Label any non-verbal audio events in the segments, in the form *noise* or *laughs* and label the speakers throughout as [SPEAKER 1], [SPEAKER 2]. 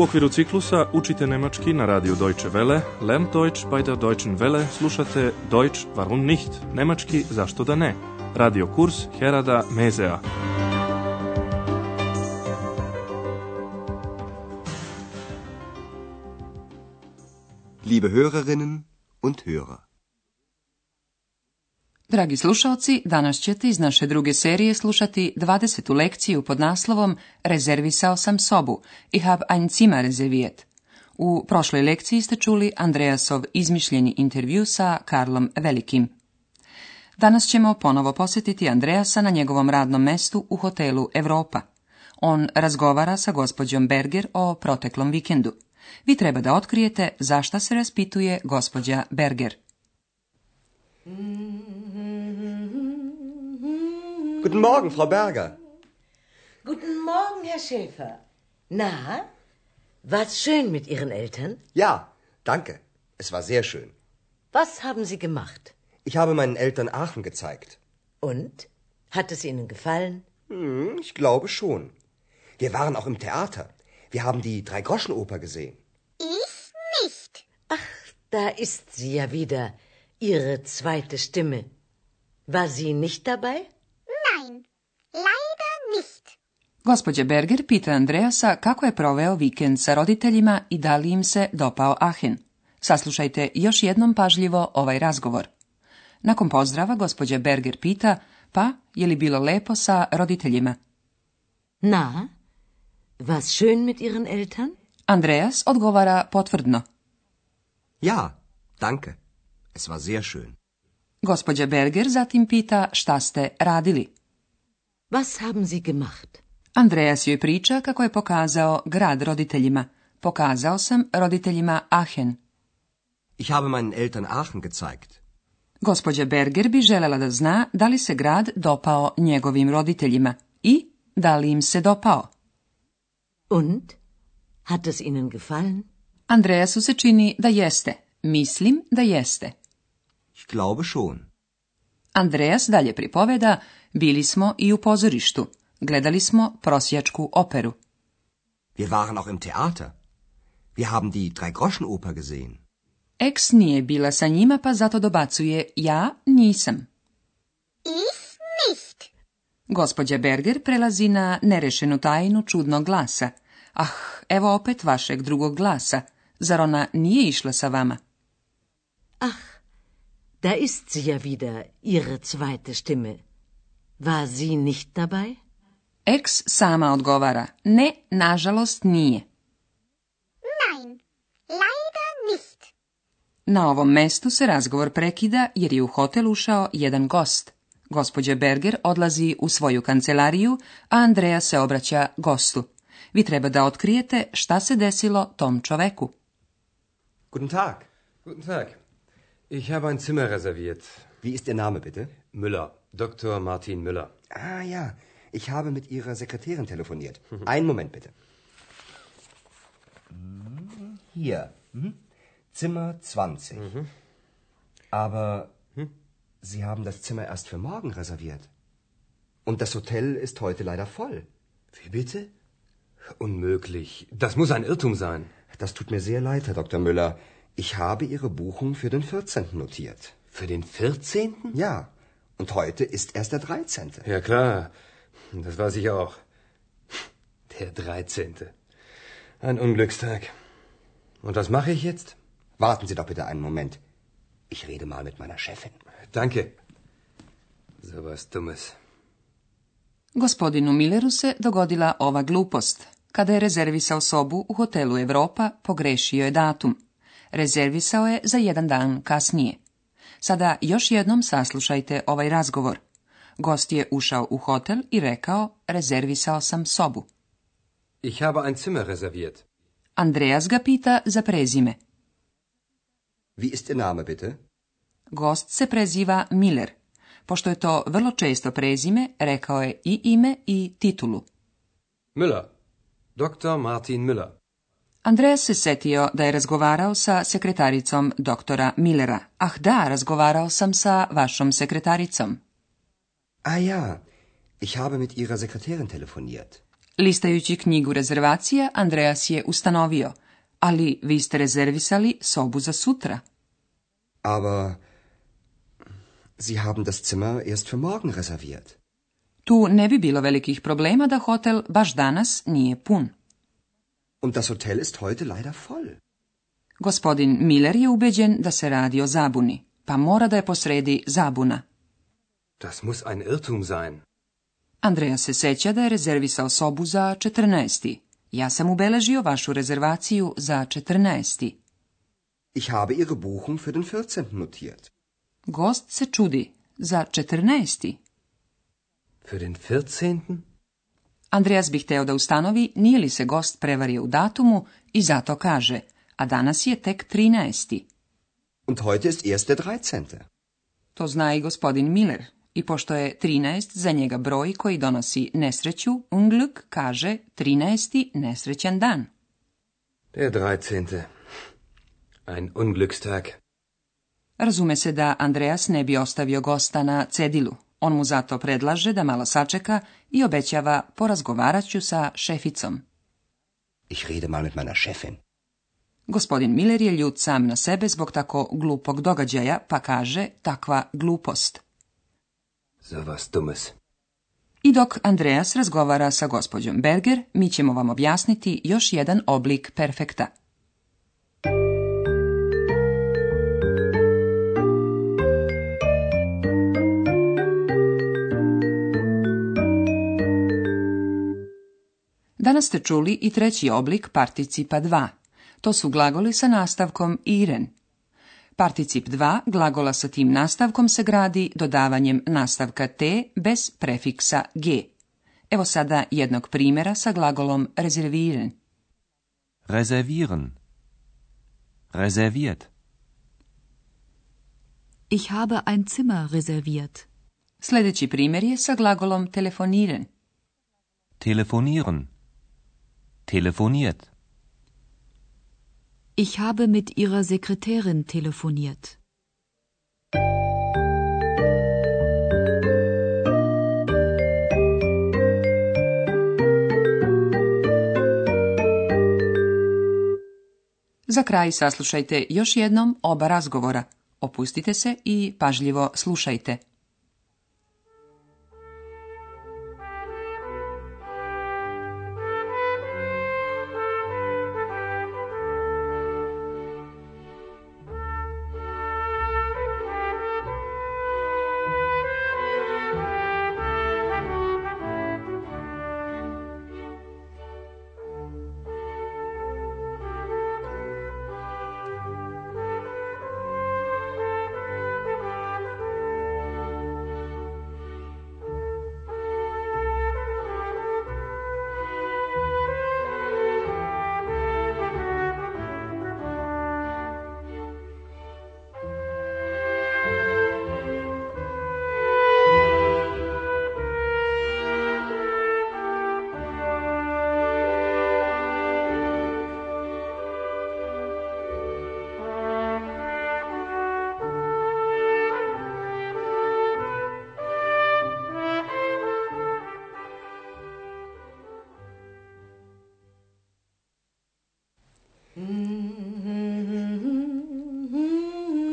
[SPEAKER 1] U okviru ciklusa učite nemački na radiju Deutsche Welle, Lernt Deutsch bei der Deutschen Welle, slušate Deutsch warum nicht, nemački zašto da ne, radio kurs Herada Mezea. Liebe Hörerinnen und Hörer. Dragi slušalci, danas ćete iz naše druge serije slušati 20. lekciju pod naslovom Rezervisao sam sobu i hab ein Zimmer rezervijet. U prošloj lekciji ste čuli Andreasov izmišljeni intervju sa Karlom Velikim. Danas ćemo ponovo posjetiti Andreasa na njegovom radnom mestu u hotelu Europa. On razgovara sa gospođom Berger o proteklom vikendu. Vi treba da otkrijete zašta se raspituje gospođa Berger. Mm.
[SPEAKER 2] Guten Morgen, Frau Berger.
[SPEAKER 3] Guten Morgen, Herr Schäfer. Na, war's schön mit Ihren Eltern?
[SPEAKER 2] Ja, danke. Es war sehr schön.
[SPEAKER 3] Was haben Sie gemacht?
[SPEAKER 2] Ich habe meinen Eltern Aachen gezeigt.
[SPEAKER 3] Und? Hat es Ihnen gefallen?
[SPEAKER 2] Hm, ich glaube schon. Wir waren auch im Theater. Wir haben die Dreigroschenoper gesehen.
[SPEAKER 4] Ich nicht.
[SPEAKER 3] Ach, da ist sie ja wieder, Ihre zweite Stimme. War sie nicht dabei?
[SPEAKER 4] Leider nicht.
[SPEAKER 1] Gospodje Berger pita Andreasa kako je proveo vikend sa roditeljima i da li im se dopao Ahen. Saslušajte još jednom pažljivo ovaj razgovor. Nakon pozdrava gospođa Berger pita, pa je li bilo lepo sa roditeljima?
[SPEAKER 3] Na, was schön mit ihren Eltern?
[SPEAKER 1] Andreas odgovara potvrdno.
[SPEAKER 2] Ja, danke. Es war sehr schön.
[SPEAKER 1] Gospođa Berger zatim pita šta ste radili.
[SPEAKER 3] Was haben Sie gemacht?
[SPEAKER 1] Andreas joj priča kako je pokazao grad roditeljima. Pokazao sam roditeljima Aachen.
[SPEAKER 2] Ich habe meinen Eltern Aachen gezeigt.
[SPEAKER 1] Gospođa Berger bi želela da zna da li se grad dopao njegovim roditeljima i da li im se dopao.
[SPEAKER 3] Und? Hat es Ihnen gefallen?
[SPEAKER 1] Andreasu se čini da jeste. Mislim da jeste.
[SPEAKER 2] Ich glaube schon.
[SPEAKER 1] Andreas dalje pripoveda bili smo i u pozorištu. Gledali smo prosjačku operu.
[SPEAKER 2] Wir waren auch im Theater. Wir haben die drei oper gesehen.
[SPEAKER 1] Ex nije bila sa njima, pa zato dobacuje ja nisam.
[SPEAKER 4] Ich nicht.
[SPEAKER 1] Gospođa Berger prelazi na nerešenu tajnu čudnog glasa. Ah, evo opet vašeg drugog glasa. Zar ona nije išla sa vama?
[SPEAKER 3] Ah, da ist sie ja wieder, ihre zweite Stimme. War sie nicht dabei?
[SPEAKER 1] Ex sama odgovara. Ne, nažalost nije.
[SPEAKER 4] Nein, leider nicht.
[SPEAKER 1] Na ovom mestu se razgovor prekida jer je u hotel ušao jedan gost. Gospođa Berger odlazi u svoju kancelariju, a Andreja se obraća gostu. Vi treba da otkrijete šta se desilo tom čoveku.
[SPEAKER 2] Guten Tag. Guten Tag. Ich habe ein Zimmer reserviert. Wie ist Ihr Name bitte? Müller. Dr. Martin Müller. Ah ja, ich habe mit Ihrer Sekretärin telefoniert. *laughs* Einen Moment bitte. Hier. Mhm. Zimmer 20. Mhm. Aber mhm. Sie haben das Zimmer erst für morgen reserviert. Und das Hotel ist heute leider voll. Wie bitte? Unmöglich. Das muss ein Irrtum sein. Das tut mir sehr leid, Herr Dr. Müller. Ich habe Ihre Buchung für den 14. notiert. Für den 14.? Ja. Und heute ist erst der 13. Ja, klar. Das weiß ich auch. Der 13. Ein Unglückstag. Und was mache ich jetzt? Warten Sie doch bitte einen Moment. Ich rede mal mit meiner Chefin. Danke. So was Dummes.
[SPEAKER 1] Gospodinu Milleru se dogodila ova glupost. Kada je rezervisao sobu u hotelu Europa, pogrešio je datum. Rezervisao je za jedan dan kasnije. Sada još jednom saslušajte ovaj razgovor. Gost je ušao u hotel i rekao, rezervisao sam sobu. Ich habe ein Zimmer reserviert. Andreas ga pita za prezime. Wie ist Name bitte? Gost se preziva Miller. Pošto je to vrlo često prezime, rekao je i ime i titulu.
[SPEAKER 2] Müller. Dr. Martin Müller.
[SPEAKER 1] Andreas se setio da je razgovarao sa sekretaricom doktora Millera. Ah da, razgovarao sam sa vašom sekretaricom. A
[SPEAKER 2] ah, ja, ich habe mit ihrer Sekretärin telefoniert.
[SPEAKER 1] Listajući knjigu rezervacija, Andreas je ustanovio. Ali vi ste rezervisali sobu za sutra.
[SPEAKER 2] Aber sie haben das Zimmer erst für
[SPEAKER 1] Tu ne bi bilo velikih problema da hotel baš danas nije pun.
[SPEAKER 2] Und das Hotel ist heute leider voll.
[SPEAKER 1] Gospodin Miller je ubeđen da se radi o zabuni, pa mora da je posredi zabuna.
[SPEAKER 2] Das muss ein Irrtum sein.
[SPEAKER 1] Andreja se seća da je rezervisao sobu za 14. Ja sam ubeležio vašu rezervaciju za 14.
[SPEAKER 2] Ich habe ihre Buchung für den 14. notiert.
[SPEAKER 1] Gost se čudi za 14.
[SPEAKER 2] Für den 14.
[SPEAKER 1] Andreas bi hteo da ustanovi nije li se gost prevario u datumu i zato kaže, a danas je tek 13.
[SPEAKER 2] Und heute ist erste 13.
[SPEAKER 1] To zna i gospodin Miller. I pošto je 13 za njega broj koji donosi nesreću, Unglück kaže 13. nesrećan dan.
[SPEAKER 2] Der 13. Ein Unglückstag.
[SPEAKER 1] Razume se da Andreas ne bi ostavio gosta na cedilu, on mu zato predlaže da malo sačeka i obećava porazgovarat ću sa šeficom. Ich rede mal mit meiner Chefin. Gospodin Miller je ljud sam na sebe zbog tako glupog događaja, pa kaže takva glupost. Za I dok Andreas razgovara sa gospođom Berger, mi ćemo vam objasniti još jedan oblik perfekta. Danas ste čuli i treći oblik participa 2. To su glagoli sa nastavkom iren. Particip 2 glagola sa tim nastavkom se gradi dodavanjem nastavka te bez prefiksa g. Evo sada jednog primjera sa glagolom rezerviren.
[SPEAKER 5] Rezerviren. Reserviert.
[SPEAKER 6] Ich habe ein Zimmer reserviert.
[SPEAKER 1] Sljedeći primjer je sa glagolom telefoniren.
[SPEAKER 5] Telefoniren. telefoniert.
[SPEAKER 6] Ich habe mit ihrer Sekretärin telefoniert.
[SPEAKER 1] Za kraj saslušajte još jednom oba razgovora. Opustite se i pažljivo slušajte.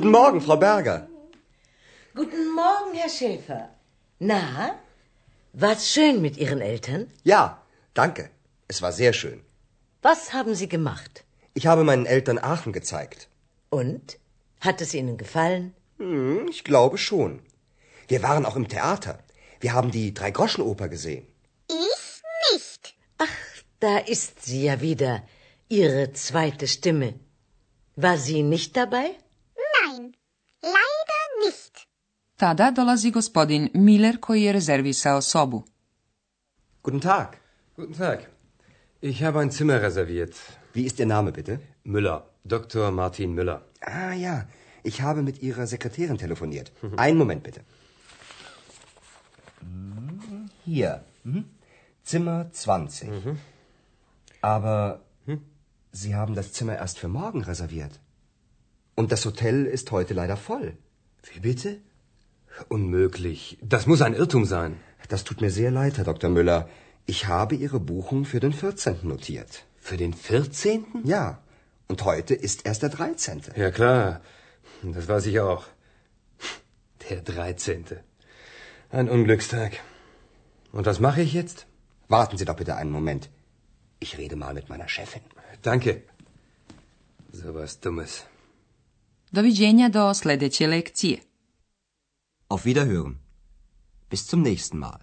[SPEAKER 2] Guten Morgen, Frau Berger.
[SPEAKER 3] Guten Morgen, Herr Schäfer. Na, war's schön mit Ihren Eltern?
[SPEAKER 2] Ja, danke. Es war sehr schön.
[SPEAKER 3] Was haben Sie gemacht?
[SPEAKER 2] Ich habe meinen Eltern Aachen gezeigt.
[SPEAKER 3] Und? Hat es Ihnen gefallen?
[SPEAKER 2] Hm, ich glaube schon. Wir waren auch im Theater. Wir haben die Dreigroschenoper gesehen.
[SPEAKER 4] Ich nicht.
[SPEAKER 3] Ach, da ist sie ja wieder. Ihre zweite Stimme. War sie nicht dabei?
[SPEAKER 1] Tada dolazi gospodin Miller
[SPEAKER 2] koji je rezervisao sobu. Guten Tag. Guten Tag. Ich habe ein Zimmer reserviert. Wie ist Ihr Name bitte? Müller. Dr. Martin Müller. Ah ja, ich habe mit Ihrer Sekretärin telefoniert. *laughs* Einen Moment bitte. Hier. Mhm. Zimmer 20. Mhm. Aber mhm. Sie haben das Zimmer erst für morgen reserviert. Und das Hotel ist heute leider voll. Wie bitte? Unmöglich. Das muss ein Irrtum sein. Das tut mir sehr leid, Herr Dr. Müller. Ich habe Ihre Buchung für den 14. notiert. Für den 14.? Ja. Und heute ist erst der 13. Ja, klar. Das weiß ich auch. Der 13. Ein Unglückstag. Und was mache ich jetzt? Warten Sie doch bitte einen Moment. Ich rede mal mit meiner Chefin. Danke. So was Dummes.
[SPEAKER 1] Doviđenja do sljedeće lekcije.
[SPEAKER 2] Auf Wiederhören. Bis zum nächsten Mal.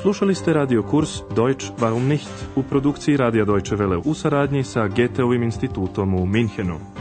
[SPEAKER 2] Slušali ste radio kurs Deutsch warum nicht u produkciji Radija Deutsche Welle u saradnji sa Goetheovim institutom u Minhenu.